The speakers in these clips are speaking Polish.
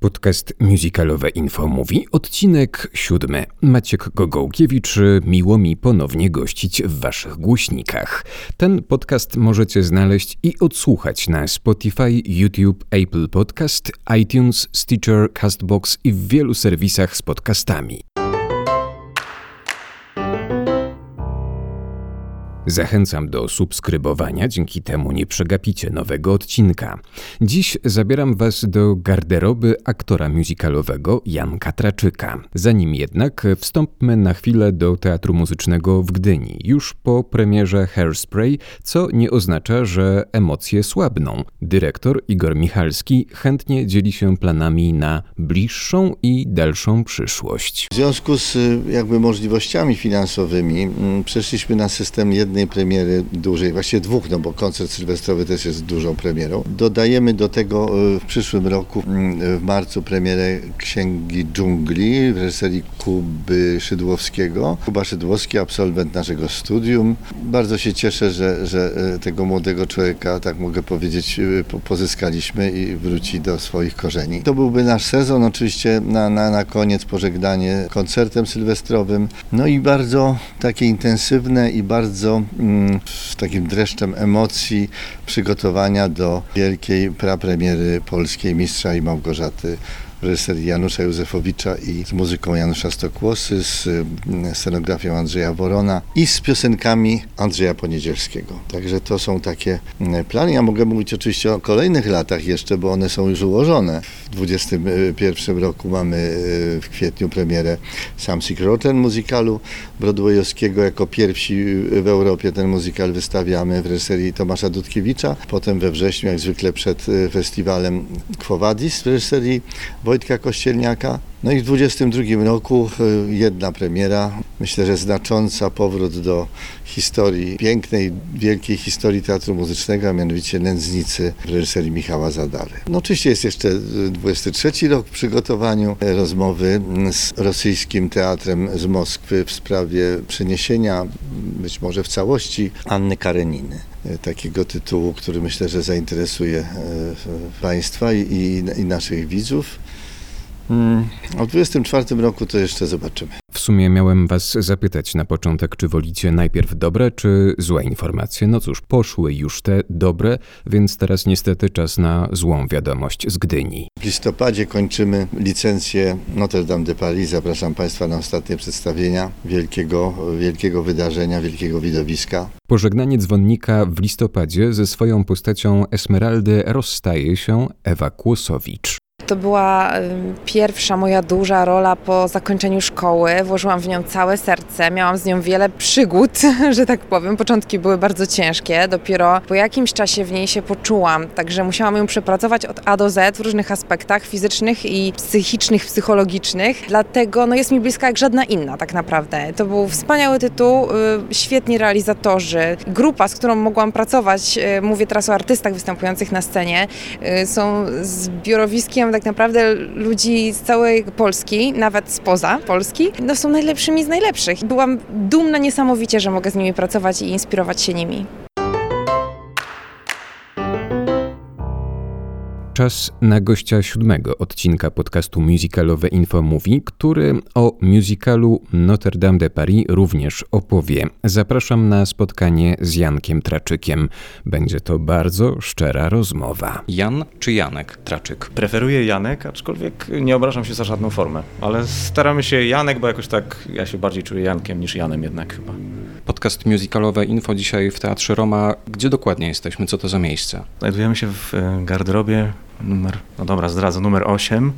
Podcast musicalowe Info mówi, odcinek siódmy. Maciek Gogołkiewicz, miło mi ponownie gościć w waszych głośnikach. Ten podcast możecie znaleźć i odsłuchać na Spotify, YouTube, Apple Podcast, iTunes, Stitcher, Castbox i w wielu serwisach z podcastami. Zachęcam do subskrybowania, dzięki temu nie przegapicie nowego odcinka. Dziś zabieram Was do garderoby aktora musicalowego Janka Traczyka. Zanim jednak wstąpmy na chwilę do Teatru Muzycznego w Gdyni, już po premierze Hairspray, co nie oznacza, że emocje słabną. Dyrektor Igor Michalski chętnie dzieli się planami na bliższą i dalszą przyszłość. W związku z jakby możliwościami finansowymi mm, przeszliśmy na system jednej jednej premiery dużej, właściwie dwóch, no bo koncert sylwestrowy też jest dużą premierą. Dodajemy do tego e, w przyszłym roku, mm, w marcu, premierę Księgi Dżungli w reżyserii Kuby Szydłowskiego. Kuba Szydłowski, absolwent naszego studium. Bardzo się cieszę, że, że e, tego młodego człowieka, tak mogę powiedzieć, e, pozyskaliśmy i wróci do swoich korzeni. To byłby nasz sezon, oczywiście na, na, na koniec pożegnanie koncertem sylwestrowym. No i bardzo takie intensywne i bardzo Mm, z takim dreszczem emocji przygotowania do wielkiej prapremiery polskiej Mistrza i Małgorzaty reżyserii Janusza Józefowicza i z muzyką Janusza Stokłosy, z mm, scenografią Andrzeja Worona i z piosenkami Andrzeja Poniedzielskiego. Także to są takie mm, plany. Ja mogę mówić oczywiście o kolejnych latach jeszcze, bo one są już ułożone. W 2021 roku mamy y, w kwietniu premierę Sam Rotten muzykalu broadwayowskiego. Jako pierwsi w Europie ten muzykal wystawiamy w reżyserii Tomasza Dudkiewicza. Potem we wrześniu, jak zwykle przed festiwalem Quo Vadis w reżyserii Wojtka Kościelniaka. No i w 2022 roku y, jedna premiera, myślę, że znacząca powrót do historii, pięknej, wielkiej historii teatru muzycznego, a mianowicie Nędznicy w reżyserii Michała Zadary. No oczywiście jest jeszcze 23 y, rok w przygotowaniu rozmowy z rosyjskim teatrem z Moskwy w sprawie przeniesienia, być może w całości, Anny Kareniny y, takiego tytułu, który myślę, że zainteresuje Państwa i, i, i naszych widzów. Mm, w 24 roku to jeszcze zobaczymy. W sumie miałem was zapytać na początek, czy wolicie najpierw dobre, czy złe informacje. No cóż, poszły już te dobre, więc teraz niestety czas na złą wiadomość z Gdyni. W listopadzie kończymy licencję Notre Dame de Paris. Zapraszam Państwa na ostatnie przedstawienia wielkiego, wielkiego wydarzenia, wielkiego widowiska. Pożegnanie dzwonnika w listopadzie ze swoją postacią Esmeraldy rozstaje się Ewa Kłosowicz. To była pierwsza moja duża rola po zakończeniu szkoły. Włożyłam w nią całe serce, miałam z nią wiele przygód, że tak powiem. Początki były bardzo ciężkie, dopiero po jakimś czasie w niej się poczułam, także musiałam ją przepracować od A do Z w różnych aspektach fizycznych i psychicznych, psychologicznych. Dlatego no, jest mi bliska jak żadna inna tak naprawdę. To był wspaniały tytuł, y, świetni realizatorzy. Grupa, z którą mogłam pracować, y, mówię teraz o artystach występujących na scenie, y, są zbiorowiskiem tak naprawdę ludzi z całej Polski, nawet spoza Polski, no są najlepszymi z najlepszych. Byłam dumna niesamowicie, że mogę z nimi pracować i inspirować się nimi. Czas na gościa siódmego odcinka podcastu musicalowe Info Mówi, który o musicalu Notre Dame de Paris również opowie. Zapraszam na spotkanie z Jankiem Traczykiem. Będzie to bardzo szczera rozmowa. Jan czy Janek Traczyk? Preferuję Janek, aczkolwiek nie obrażam się za żadną formę, ale staramy się Janek, bo jakoś tak ja się bardziej czuję Jankiem niż Janem jednak chyba. Podcast musicalowe Info dzisiaj w Teatrze Roma. Gdzie dokładnie jesteśmy? Co to za miejsce? Znajdujemy się w e, garderobie numer, no dobra, zdradzę, numer 8,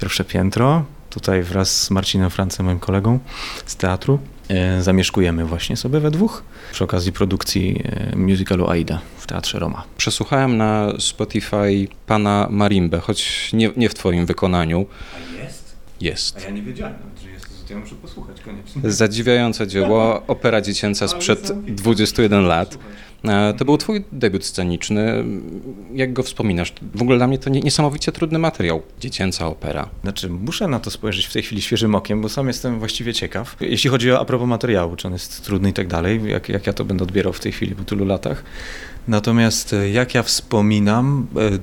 pierwsze piętro. Tutaj wraz z Marcinem Francem, moim kolegą z teatru, e, zamieszkujemy właśnie sobie we dwóch przy okazji produkcji e, musicalu Aida w Teatrze Roma. Przesłuchałem na Spotify pana Marimbę, choć nie, nie w twoim wykonaniu. A jest? Jest. A ja nie wiedziałem że jest, to ja muszę posłuchać koniecznie. Zadziwiające dzieło, opera dziecięca sprzed 21 lat. E, to był twój debiut sceniczny. Jak go wspominasz? W ogóle dla mnie to niesamowicie trudny materiał. Dziecięca opera. Znaczy, muszę na to spojrzeć w tej chwili świeżym okiem, bo sam jestem właściwie ciekaw. Jeśli chodzi o a propos materiału, czy on jest trudny i tak dalej, jak, jak ja to będę odbierał w tej chwili po tylu latach. Natomiast e, jak ja wspominam, e,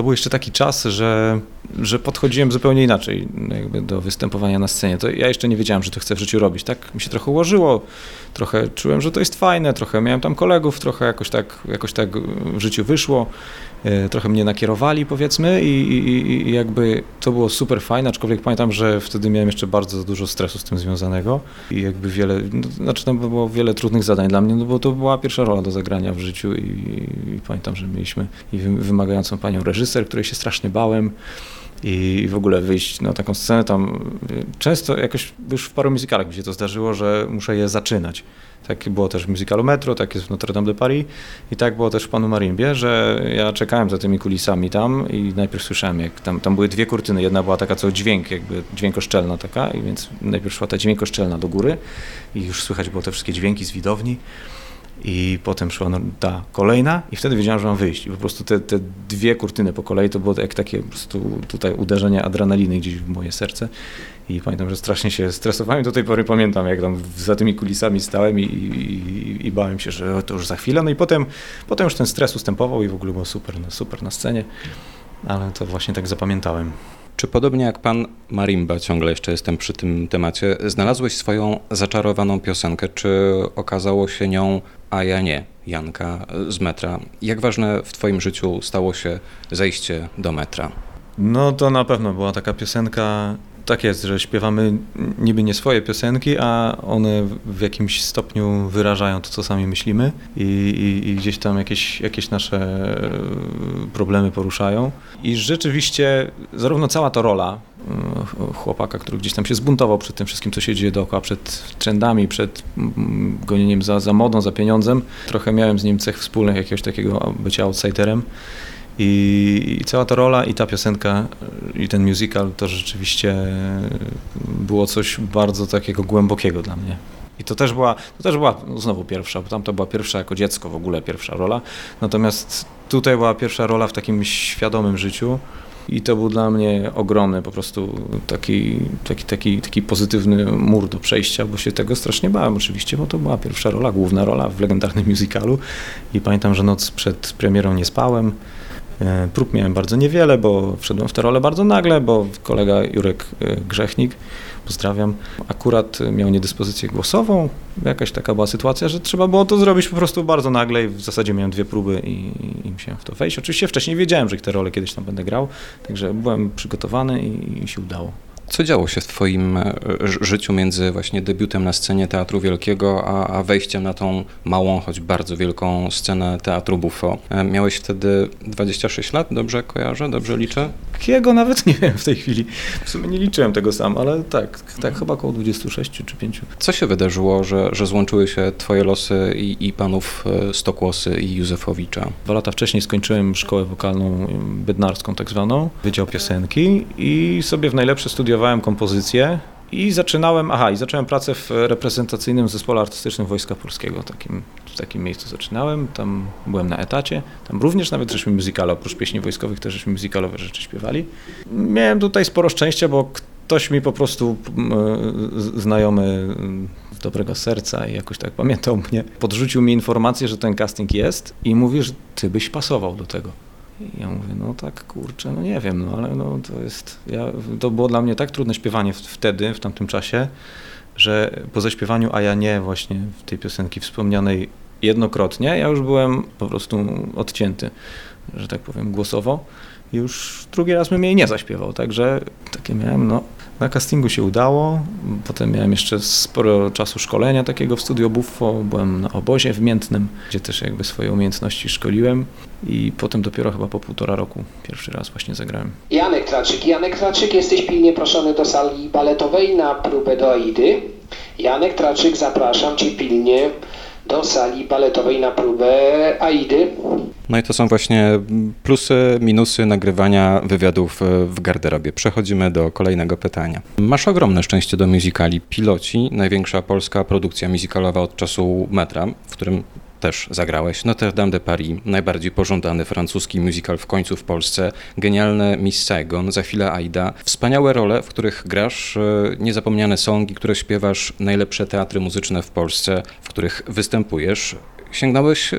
to był jeszcze taki czas, że, że podchodziłem zupełnie inaczej jakby do występowania na scenie. To ja jeszcze nie wiedziałem, że to chcę w życiu robić. Tak mi się trochę ułożyło, trochę czułem, że to jest fajne, trochę miałem tam kolegów, trochę jakoś tak, jakoś tak w życiu wyszło. E, trochę mnie nakierowali powiedzmy i, i, i, jakby to było super fajne, aczkolwiek pamiętam, że wtedy miałem jeszcze bardzo dużo stresu z tym związanego i jakby wiele, no, znaczy tam było wiele trudnych zadań dla mnie, no bo to była pierwsza rola do zagrania w życiu i, i pamiętam, że mieliśmy wymagającą panią reżyser, której się strasznie bałem i w ogóle wyjść na taką scenę tam. Często jakoś już w paru musicalach mi się to zdarzyło, że muszę je zaczynać. Tak było też w musicalu Metro, tak jest w Notre Dame de Paris i tak było też w Panu Marimbie, że ja czekałem za tymi kulisami tam i najpierw słyszałem, jak tam, tam były dwie kurtyny, jedna była taka co dźwięk, jakby dźwiękoszczelna taka i więc najpierw szła ta dźwiękoszczelna do góry i już słychać było te wszystkie dźwięki z widowni. I potem szła no, ta kolejna i wtedy wiedziałem, że mam wyjść. I po prostu te, te dwie kurtyny po kolei to było jak takie po prostu tutaj uderzenie adrenaliny gdzieś w moje serce. I pamiętam, że strasznie się stresowałem. Do tej pory pamiętam, jak tam za tymi kulisami stałem i, i, i bałem się, że to już za chwilę. No i potem, potem już ten stres ustępował i w ogóle było super, no, super na scenie. Ale to właśnie tak zapamiętałem. Czy podobnie jak pan Marimba, ciągle jeszcze jestem przy tym temacie, znalazłeś swoją zaczarowaną piosenkę? Czy okazało się nią, a ja nie, Janka z metra? Jak ważne w twoim życiu stało się zejście do metra? No to na pewno była taka piosenka tak jest, że śpiewamy niby nie swoje piosenki, a one w jakimś stopniu wyrażają to, co sami myślimy i, i, i, gdzieś tam jakieś, jakieś nasze e, problemy poruszają. I rzeczywiście zarówno cała ta rola e, chłopaka, który gdzieś tam się zbuntował przed tym wszystkim, co się dzieje dookoła, przed trendami, przed gonieniem za, za modą, za pieniądzem. Trochę miałem z nim cech wspólnych jakiegoś takiego bycia outsiderem. I, I, cała ta rola i ta piosenka i ten musical to rzeczywiście było coś bardzo takiego głębokiego dla mnie. I to też była, to też była znowu pierwsza, bo tam to była pierwsza jako dziecko w ogóle pierwsza rola. Natomiast tutaj była pierwsza rola w takim świadomym życiu. I to był dla mnie ogromny po prostu taki, taki, taki, taki pozytywny mur do przejścia, bo się tego strasznie bałem oczywiście, bo to była pierwsza rola, główna rola w legendarnym musicalu. I pamiętam, że noc przed premierą nie spałem. E, prób miałem bardzo niewiele, bo wszedłem w tę rolę bardzo nagle, bo kolega Jurek e, Grzechnik, pozdrawiam, akurat miał niedyspozycję głosową. Jakaś taka była sytuacja, że trzeba było to zrobić po prostu bardzo nagle i w zasadzie miałem dwie próby i, i musiałem w to wejść. Oczywiście wcześniej wiedziałem, że tę rolę kiedyś tam będę grał, także byłem przygotowany i, i się udało. Co działo się w Twoim e, życiu między właśnie debiutem na scenie Teatru Wielkiego, a, a wejściem na tą małą, choć bardzo wielką scenę Teatru Buffo? E, miałeś wtedy 26 lat, dobrze kojarzę, dobrze liczę? Jakiego nawet nie wiem w tej chwili. W sumie nie liczyłem tego sam, ale tak, tak chyba około 26 czy 5. Co się wydarzyło, że, że złączyły się Twoje losy i, i panów e, Stokłosy i Józefowicza? Dwa lata wcześniej skończyłem szkołę wokalną bednarską tak zwaną, Wydział Piosenki i sobie w najlepsze studia studiowałem kompozycję i zaczynałem, aha, i zacząłem pracę w reprezentacyjnym zespole artystycznym Wojska Polskiego. Takim, w takim miejscu zaczynałem, tam byłem na etacie, tam również nawet żeśmy muzykale, oprócz pieśni wojskowych też żeśmy muzykalowe rzeczy śpiewali. Miałem tutaj sporo szczęścia, bo ktoś mi po prostu znajomy z dobrego serca i jakoś tak pamiętał mnie, podrzucił mi informację, że ten casting jest i mówi, że ty byś pasował do tego. I ja mówię, no tak, kurczę, no nie wiem, no ale no to jest, ja, to było dla mnie tak trudne śpiewanie wtedy, w tamtym czasie, że po zaśpiewaniu, a ja nie właśnie w tej piosenki wspomnianej jednokrotnie, ja już byłem po prostu odcięty, że tak powiem, głosowo. Już drugi raz bym jej nie zaśpiewał, także takie miałem, no na castingu się udało, potem miałem jeszcze sporo czasu szkolenia takiego w studio Buffo, byłem na obozie w Miętnym, gdzie też jakby swoje umiejętności szkoliłem i potem dopiero chyba po półtora roku pierwszy raz właśnie zagrałem. Janek Traczyk. Janek Traczyk, jesteś pilnie proszony do sali baletowej na próbę do Aidy. Janek Traczyk, zapraszam Cię pilnie do sali baletowej na próbę Aidy. No i to są właśnie plusy, minusy nagrywania wywiadów e, w garderobie. Przechodzimy do kolejnego pytania. Masz ogromne szczęście do muzykali. Piloci, największa polska produkcja muzykalowa od czasu metra, w którym też zagrałeś. Notre Dame de Paris, najbardziej pożądany francuski musical w końcu w Polsce, genialne Miss Saigon, za chwilę Aida. Wspaniałe role, w których grasz, e, niezapomniane songi, które śpiewasz, najlepsze teatry muzyczne w Polsce, w których występujesz. Sięgnąłeś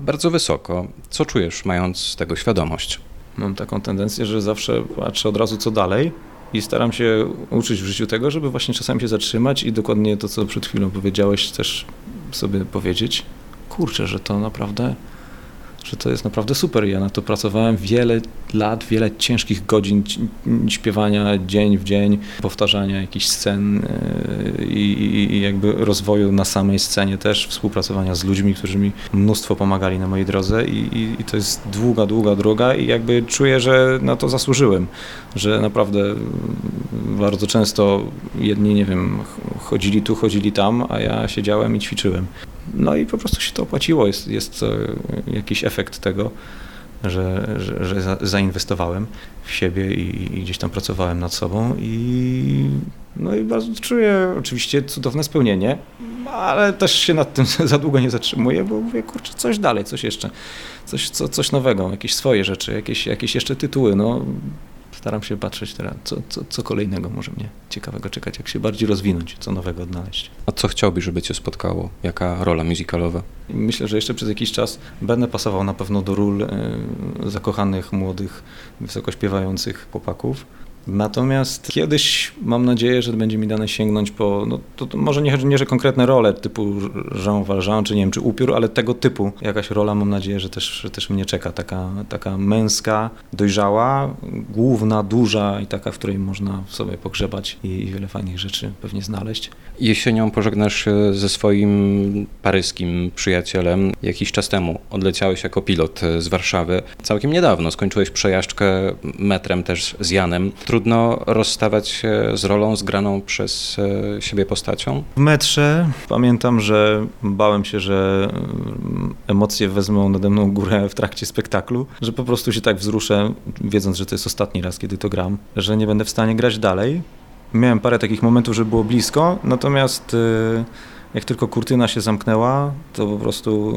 bardzo wysoko. Co czujesz, mając tego świadomość? Mam taką tendencję, że zawsze patrzę od razu co dalej i staram się uczyć w życiu tego, żeby właśnie czasami się zatrzymać i dokładnie to, co przed chwilą powiedziałeś, też sobie powiedzieć, kurczę, że to naprawdę że to jest naprawdę super. Ja na to pracowałem wiele lat, wiele ciężkich godzin śpiewania dzień w dzień, powtarzania jakichś scen e, i, i, jakby rozwoju na samej scenie też, współpracowania z ludźmi, którzy mi mnóstwo pomagali na mojej drodze i, i, i to jest długa, długa droga i jakby czuję, że na to zasłużyłem, że naprawdę bardzo często jedni, nie wiem, chodzili tu, chodzili tam, a ja siedziałem i ćwiczyłem. No i po prostu się to opłaciło, jest, jest jakiś efekt tego, że, że, że zainwestowałem w siebie i, i, gdzieś tam pracowałem nad sobą i no i bardzo czuję oczywiście cudowne spełnienie, ale też się nad tym za długo nie zatrzymuję, bo mówię, kurczę, coś dalej, coś jeszcze, coś, co, coś nowego, jakieś swoje rzeczy, jakieś, jakieś jeszcze tytuły, no staram się patrzeć teraz, co, co, co kolejnego może mnie ciekawego czekać, jak się bardziej rozwinąć, co nowego odnaleźć. A co chciałbyś, żeby cię spotkało? Jaka rola muzykalowa? Myślę, że jeszcze przez jakiś czas będę pasował na pewno do ról y, zakochanych, młodych, wysoko śpiewających chłopaków. Natomiast kiedyś mam nadzieję, że będzie mi dane sięgnąć po, no to, to może nie, nie, że konkretne role typu Jean Valjean, czy nie wiem, czy Upiór, ale tego typu jakaś rola mam nadzieję, że też, że też mnie czeka, taka, taka męska, dojrzała, główna, duża i taka, w której można sobie pogrzebać i, i wiele fajnych rzeczy pewnie znaleźć. Jesienią pożegnasz się ze swoim paryskim przyjacielem. Jakiś czas temu odleciałeś jako pilot z Warszawy. Całkiem niedawno skończyłeś przejażdżkę metrem też z Janem trudno rozstawać się z rolą zgraną przez e, siebie postacią? W metrze pamiętam, że bałem się, że mm, emocje wezmą nade mną górę w trakcie spektaklu, że po prostu się tak wzruszę, wiedząc, że to jest ostatni raz, kiedy to gram, że nie będę w stanie grać dalej. Miałem parę takich momentów, że było blisko, natomiast e, jak tylko kurtyna się zamknęła, to po prostu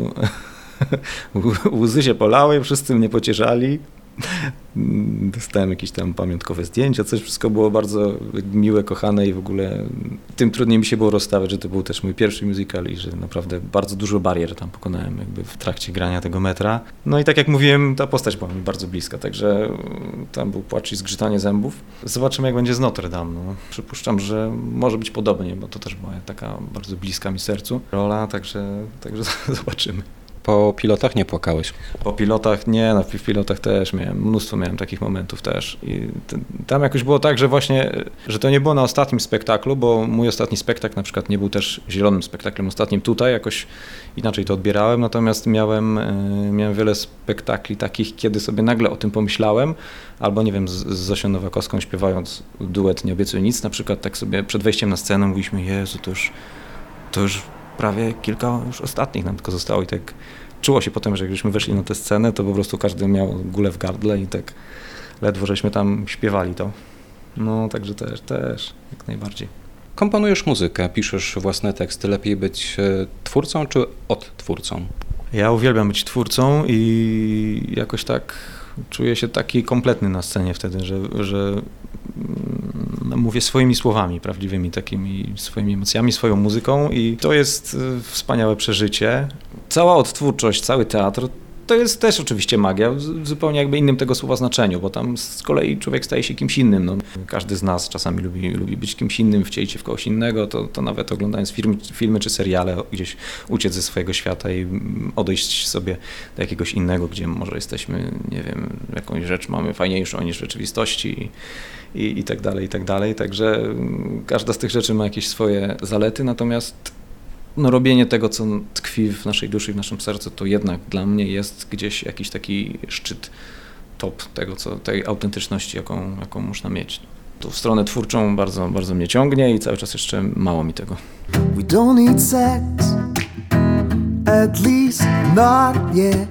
łzy się polały, wszyscy mnie pocieszali. Dostałem jakieś tam pamiątkowe zdjęcia, coś wszystko było bardzo miłe, kochane i w ogóle tym trudniej mi się było rozstawać, że to był też mój pierwszy musical i że naprawdę bardzo dużo barier tam pokonałem jakby w trakcie grania tego metra. No i tak jak mówiłem, ta postać była mi bardzo bliska, także tam był płacz i zgrzytanie zębów. Zobaczymy jak będzie z Notre Dame. No. Przypuszczam, że może być podobnie, bo to też była taka bardzo bliska mi sercu rola, także, także zobaczymy. Po pilotach nie płakałeś? Po pilotach nie, no w pilotach też miałem, mnóstwo miałem takich momentów też. I tam jakoś było tak, że właśnie, że to nie było na ostatnim spektaklu, bo mój ostatni spektakl na przykład nie był też zielonym spektaklem ostatnim tutaj, jakoś inaczej to odbierałem, natomiast miałem, e, miałem wiele spektakli takich, kiedy sobie nagle o tym pomyślałem, albo nie wiem, z, z Zosią Nowakowską śpiewając duet Nie obiecuj nic, na przykład tak sobie przed wejściem na scenę mówiliśmy, Jezu, to już, to już prawie kilka już ostatnich nam tylko zostało i tak czuło się potem, że jak żeśmy weszli na tę scenę, to po prostu każdy miał gulę w gardle i tak ledwo żeśmy tam śpiewali to. No, także też, też, jak najbardziej. Komponujesz muzykę, piszesz własne teksty. Lepiej być e, twórcą czy odtwórcą? Ja uwielbiam być twórcą i jakoś tak czuję się taki kompletny na scenie wtedy, że, że mówię swoimi słowami prawdziwymi, takimi swoimi emocjami, swoją muzyką i to jest y, wspaniałe przeżycie. Cała odtwórczość, cały teatr to jest też oczywiście magia, w zupełnie jakby innym tego słowa znaczeniu, bo tam z kolei człowiek staje się kimś innym. No, każdy z nas czasami lubi, lubi być kimś innym, wcielić się w kogoś innego, to, to nawet oglądając film, filmy czy seriale, gdzieś uciec ze swojego świata i odejść sobie do jakiegoś innego, gdzie może jesteśmy, nie wiem, jakąś rzecz mamy fajniejszą niż w rzeczywistości i, i tak dalej, i tak dalej. Także mm, każda z tych rzeczy ma jakieś swoje zalety, natomiast no, robienie tego, co tkwi w naszej duszy i w naszym sercu, to jednak dla mnie jest gdzieś jakiś taki szczyt, top tego, co, tej autentyczności, jaką, jaką można mieć. Tu w stronę twórczą bardzo, bardzo mnie ciągnie i cały czas jeszcze mało mi tego. We don't need sex, at least not yet.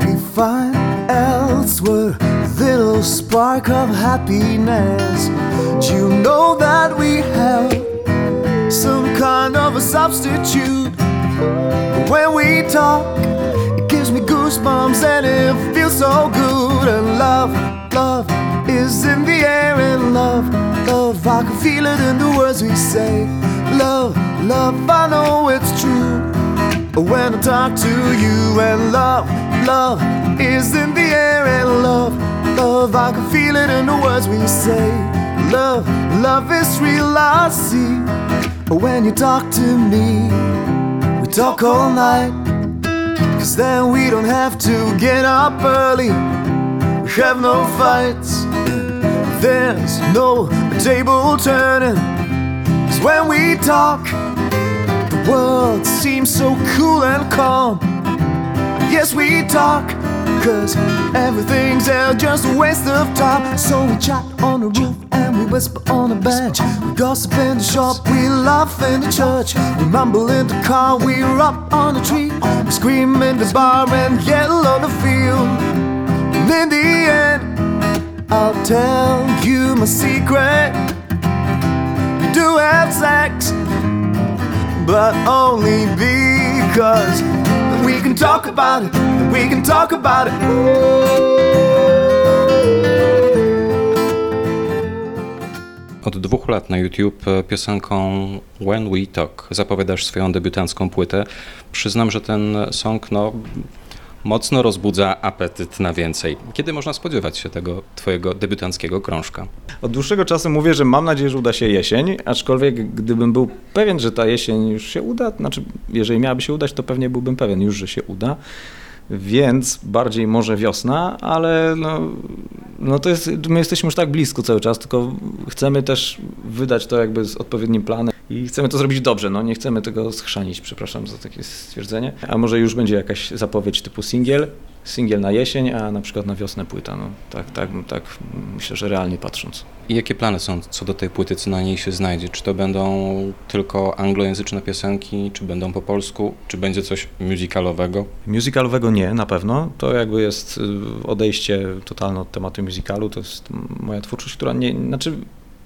We find elsewhere little spark of happiness. Do you know that we have some kind of a substitute? When we talk, it gives me goosebumps and it feels so good. And love, love is in the air, and love, love, I can feel it in the words we say. Love, love, I know it's true. when I talk to you. And love, love is in the air. And love, love, I can feel it in the words we say. Love, love is real, I see. When you talk to me, we talk all night. Cause then we don't have to get up early. We have no fights. There's no table turning. Cause when we talk, the world seems so cool and calm. Yes, we talk, cause everything's else just a waste of time. So we chat on the roof and we whisper on the bench. We gossip in the shop, we laugh in the church. We mumble in the car, we're up on the tree. We scream in the bar and yell on the field. And in the end, I'll tell you my secret. We do have sex, but only because can talk about it. We can talk about it. Od dwóch lat na YouTube e, piosenką When We Talk zapowiadasz swoją debiutancką płytę. Przyznam, że ten song no, mocno rozbudza apetyt na więcej. Kiedy można spodziewać się tego twojego debiutanckiego krążka? Od dłuższego czasu mówię, że mam nadzieję, że uda się jesień, aczkolwiek gdybym był pewien, że ta jesień już się uda, znaczy jeżeli miałaby się udać, to pewnie byłbym pewien już, że się uda. Więc bardziej może wiosna, ale no, no to jest, my jesteśmy już tak blisko cały czas, tylko chcemy też wydać to jakby z odpowiednim planem i chcemy to zrobić dobrze, no nie chcemy tego schrzanić, przepraszam za takie stwierdzenie. A może już będzie jakaś zapowiedź typu singiel, singiel na jesień, a na przykład na wiosnę płyta, no tak, tak, tak myślę, że realnie patrząc. I jakie plany są co do tej płyty, co na niej się znajdzie? Czy to będą tylko anglojęzyczne piosenki, czy będą po polsku, czy będzie coś musicalowego? Musicalowego nie, na pewno. To jakby jest y, odejście totalne od tematu musicalu. To jest moja twórczość, która nie, znaczy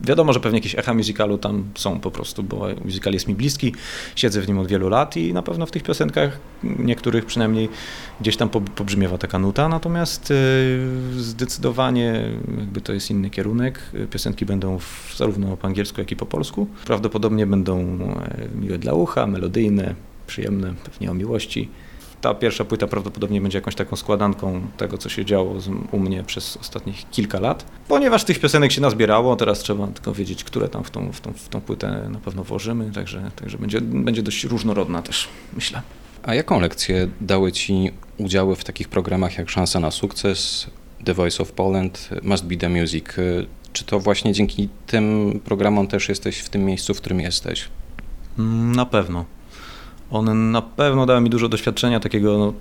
Wiadomo, że pewnie jakieś echa musicalu tam są po prostu, bo musical jest mi bliski, siedzę w nim od wielu lat i na pewno w tych piosenkach, niektórych przynajmniej, gdzieś tam pobrzmiewa taka nuta, natomiast y, zdecydowanie jakby to jest inny kierunek. Piosenki będą w, zarówno po angielsku, jak i po polsku. Prawdopodobnie będą e, miłe dla ucha, melodyjne, przyjemne, pewnie o miłości ta pierwsza płyta prawdopodobnie będzie jakąś taką składanką tego, co się działo u mnie przez ostatnich kilka lat. Ponieważ tych piosenek się nazbierało, teraz trzeba tylko wiedzieć, które tam w tą, w tą, w tą płytę na pewno włożymy, także, także będzie, będzie dość różnorodna też, myślę. A jaką lekcję dały Ci udziały w takich programach jak Szansa na sukces, The Voice of Poland, Must Be The Music? Czy to właśnie dzięki tym programom też jesteś w tym miejscu, w którym jesteś? Na pewno. One na pewno dały mi dużo doświadczenia takiego, no,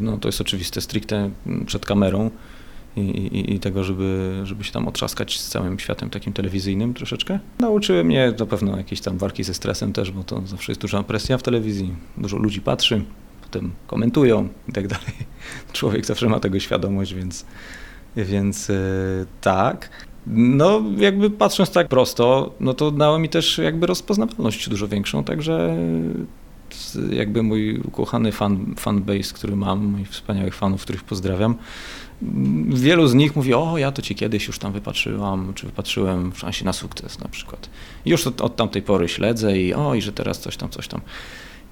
no to jest oczywiste, stricte przed kamerą i, i, i, tego, żeby, żeby się tam otrzaskać z całym światem takim telewizyjnym troszeczkę. Nauczyły mnie na pewno jakieś tam walki ze stresem też, bo to zawsze jest duża presja w telewizji, dużo ludzi patrzy, potem komentują i tak dalej. Człowiek zawsze ma tego świadomość, więc, więc yy, tak. No, jakby patrząc tak prosto, no to dało mi też jakby rozpoznawalność dużo większą, także jakby mój ukochany fan, fanbase, który mam, moich wspaniałych fanów, których pozdrawiam, wielu z nich mówi, o ja to ci kiedyś już tam wypatrzyłam, czy wypatrzyłem w szansie na sukces na przykład. Już od, od tamtej pory śledzę i o, i że teraz coś tam, coś tam.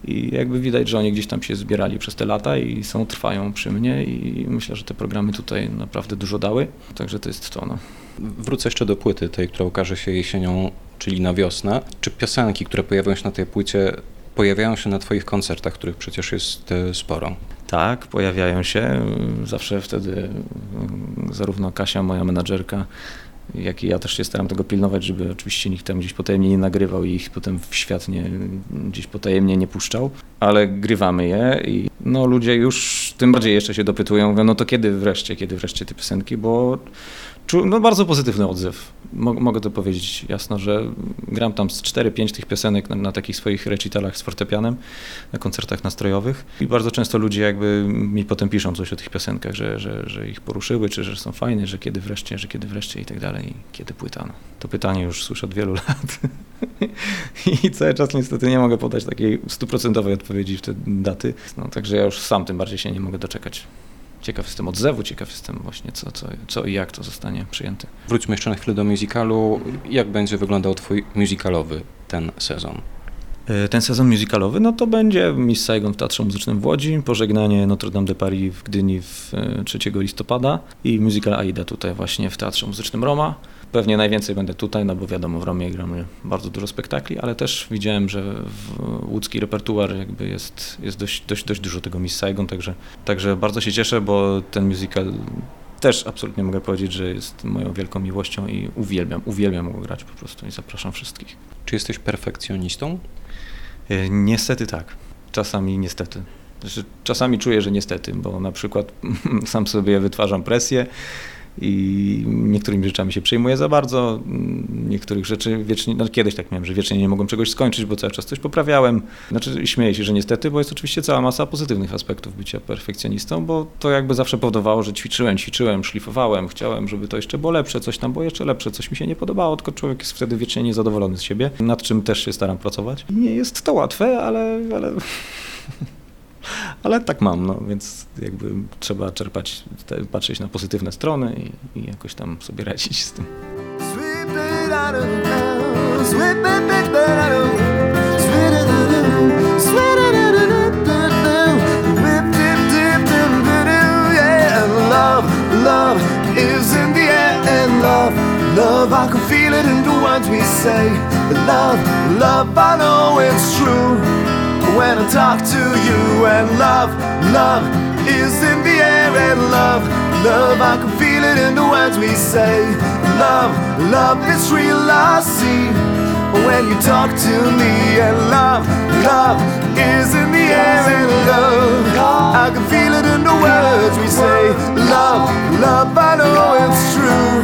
I jakby widać, że oni gdzieś tam się zbierali przez te lata i są, trwają przy mnie i myślę, że te programy tutaj naprawdę dużo dały. Także to jest to. No. Wrócę jeszcze do płyty, tej, która ukaże się jesienią, czyli na wiosnę. Czy piosenki, które pojawią się na tej płycie, pojawiają się na Twoich koncertach, których przecież jest e, sporo. Tak, pojawiają się. Zawsze wtedy mm, zarówno Kasia, moja menadżerka, jak i ja też się staram tego pilnować, żeby oczywiście nikt tam gdzieś potajemnie nie nagrywał i ich potem w świat nie, gdzieś potajemnie nie puszczał, ale grywamy je i no ludzie już tym bardziej jeszcze się dopytują, mówią, no to kiedy wreszcie, kiedy wreszcie te piosenki, bo no bardzo pozytywny odzew. Mogę to powiedzieć jasno, że gram tam z 4-5 tych piosenek na, na, takich swoich recitalach z fortepianem, na koncertach nastrojowych i bardzo często ludzie jakby mi potem piszą coś o tych piosenkach, że, że, że ich poruszyły, czy że są fajne, że kiedy wreszcie, że kiedy wreszcie i tak dalej, i kiedy płyta. No. To pytanie już słyszę od wielu lat i cały czas niestety nie mogę podać takiej stuprocentowej odpowiedzi w te daty, no, także ja już sam tym bardziej się nie mogę doczekać. Ciekaw jestem odzewu, ciekaw jestem właśnie co, co, co i jak to zostanie przyjęte. Wróćmy jeszcze na chwilę do musicalu. Jak będzie wyglądał twój musicalowy ten sezon? E, ten sezon musicalowy, no to będzie Miss Saigon w Teatrze Muzycznym w Łodzi, pożegnanie Notre Dame de Paris w Gdyni w 3 e, listopada i musical Aida tutaj właśnie w Teatrze Muzycznym Roma. Pewnie najwięcej będę tutaj, no bo wiadomo, w Romie gramy bardzo dużo spektakli, ale też widziałem, że łódzki repertuar jakby jest, jest dość, dość, dość dużo tego Miss Saigon, także, także bardzo się cieszę, bo ten musical też absolutnie mogę powiedzieć, że jest moją wielką miłością i uwielbiam, uwielbiam go grać po prostu i zapraszam wszystkich. Czy jesteś perfekcjonistą? E, niestety tak. Czasami niestety. Znaczy, czasami czuję, że niestety, bo na przykład sam sobie wytwarzam presję i niektórymi rzeczami się przejmuję za bardzo, niektórych rzeczy wiecznie, no kiedyś tak miałem, że wiecznie nie mogłem czegoś skończyć, bo cały czas coś poprawiałem. Znaczy śmieję się, że niestety, bo jest oczywiście cała masa pozytywnych aspektów bycia perfekcjonistą, bo to jakby zawsze powodowało, że ćwiczyłem, ćwiczyłem, szlifowałem, chciałem, żeby to jeszcze było lepsze, coś tam było jeszcze lepsze, coś mi się nie podobało, tylko człowiek jest wtedy wiecznie niezadowolony z siebie, nad czym też się staram pracować. Nie jest to łatwe, ale, ale ale tak mam, no więc jakby trzeba czerpać, patrzeć na pozytywne strony i, i jakoś tam sobie radzić z tym. Love, I can feel it in the words we say. Love, love, I know it's true. When I talk to you. And love, love is in the air. And love, love, I can feel it in the words we say. Love, love is real, I see. When you talk to me. And love, love is in the air. And love, I can feel it in the words we say. Love, love, I know it's true.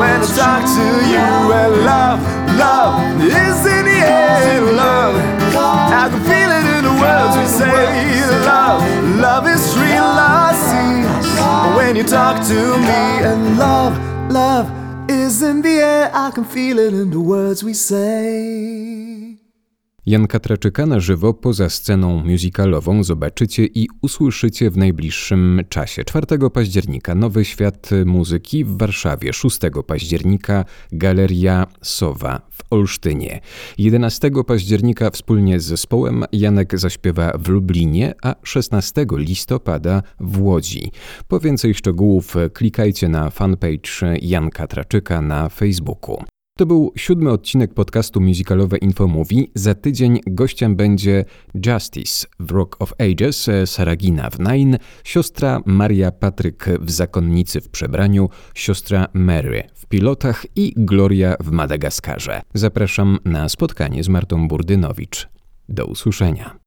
When I talk to you. And love, love is in the air. Love, I can feel it in the words we say love, love is real, I see when you talk to me. And love, love is in the air, I can feel it in the words we say. Janka Traczyka na żywo poza sceną musicalową zobaczycie i usłyszycie w najbliższym czasie. 4 października Nowy Świat Muzyki w Warszawie, 6 października Galeria Sowa w Olsztynie. 11 października wspólnie z zespołem Janek zaśpiewa w Lublinie, a 16 listopada w Łodzi. Po więcej szczegółów klikajcie na fanpage Janka Traczyka na Facebooku. To był siódmy odcinek podcastu musicalowe Infomówi. Za tydzień gościem będzie Justice w Rock of Ages, Saragina w Nine, siostra Maria Patryk w Zakonnicy w Przebraniu, siostra Mary w Pilotach i Gloria w Madagaskarze. Zapraszam na spotkanie z Martą Burdynowicz. Do usłyszenia.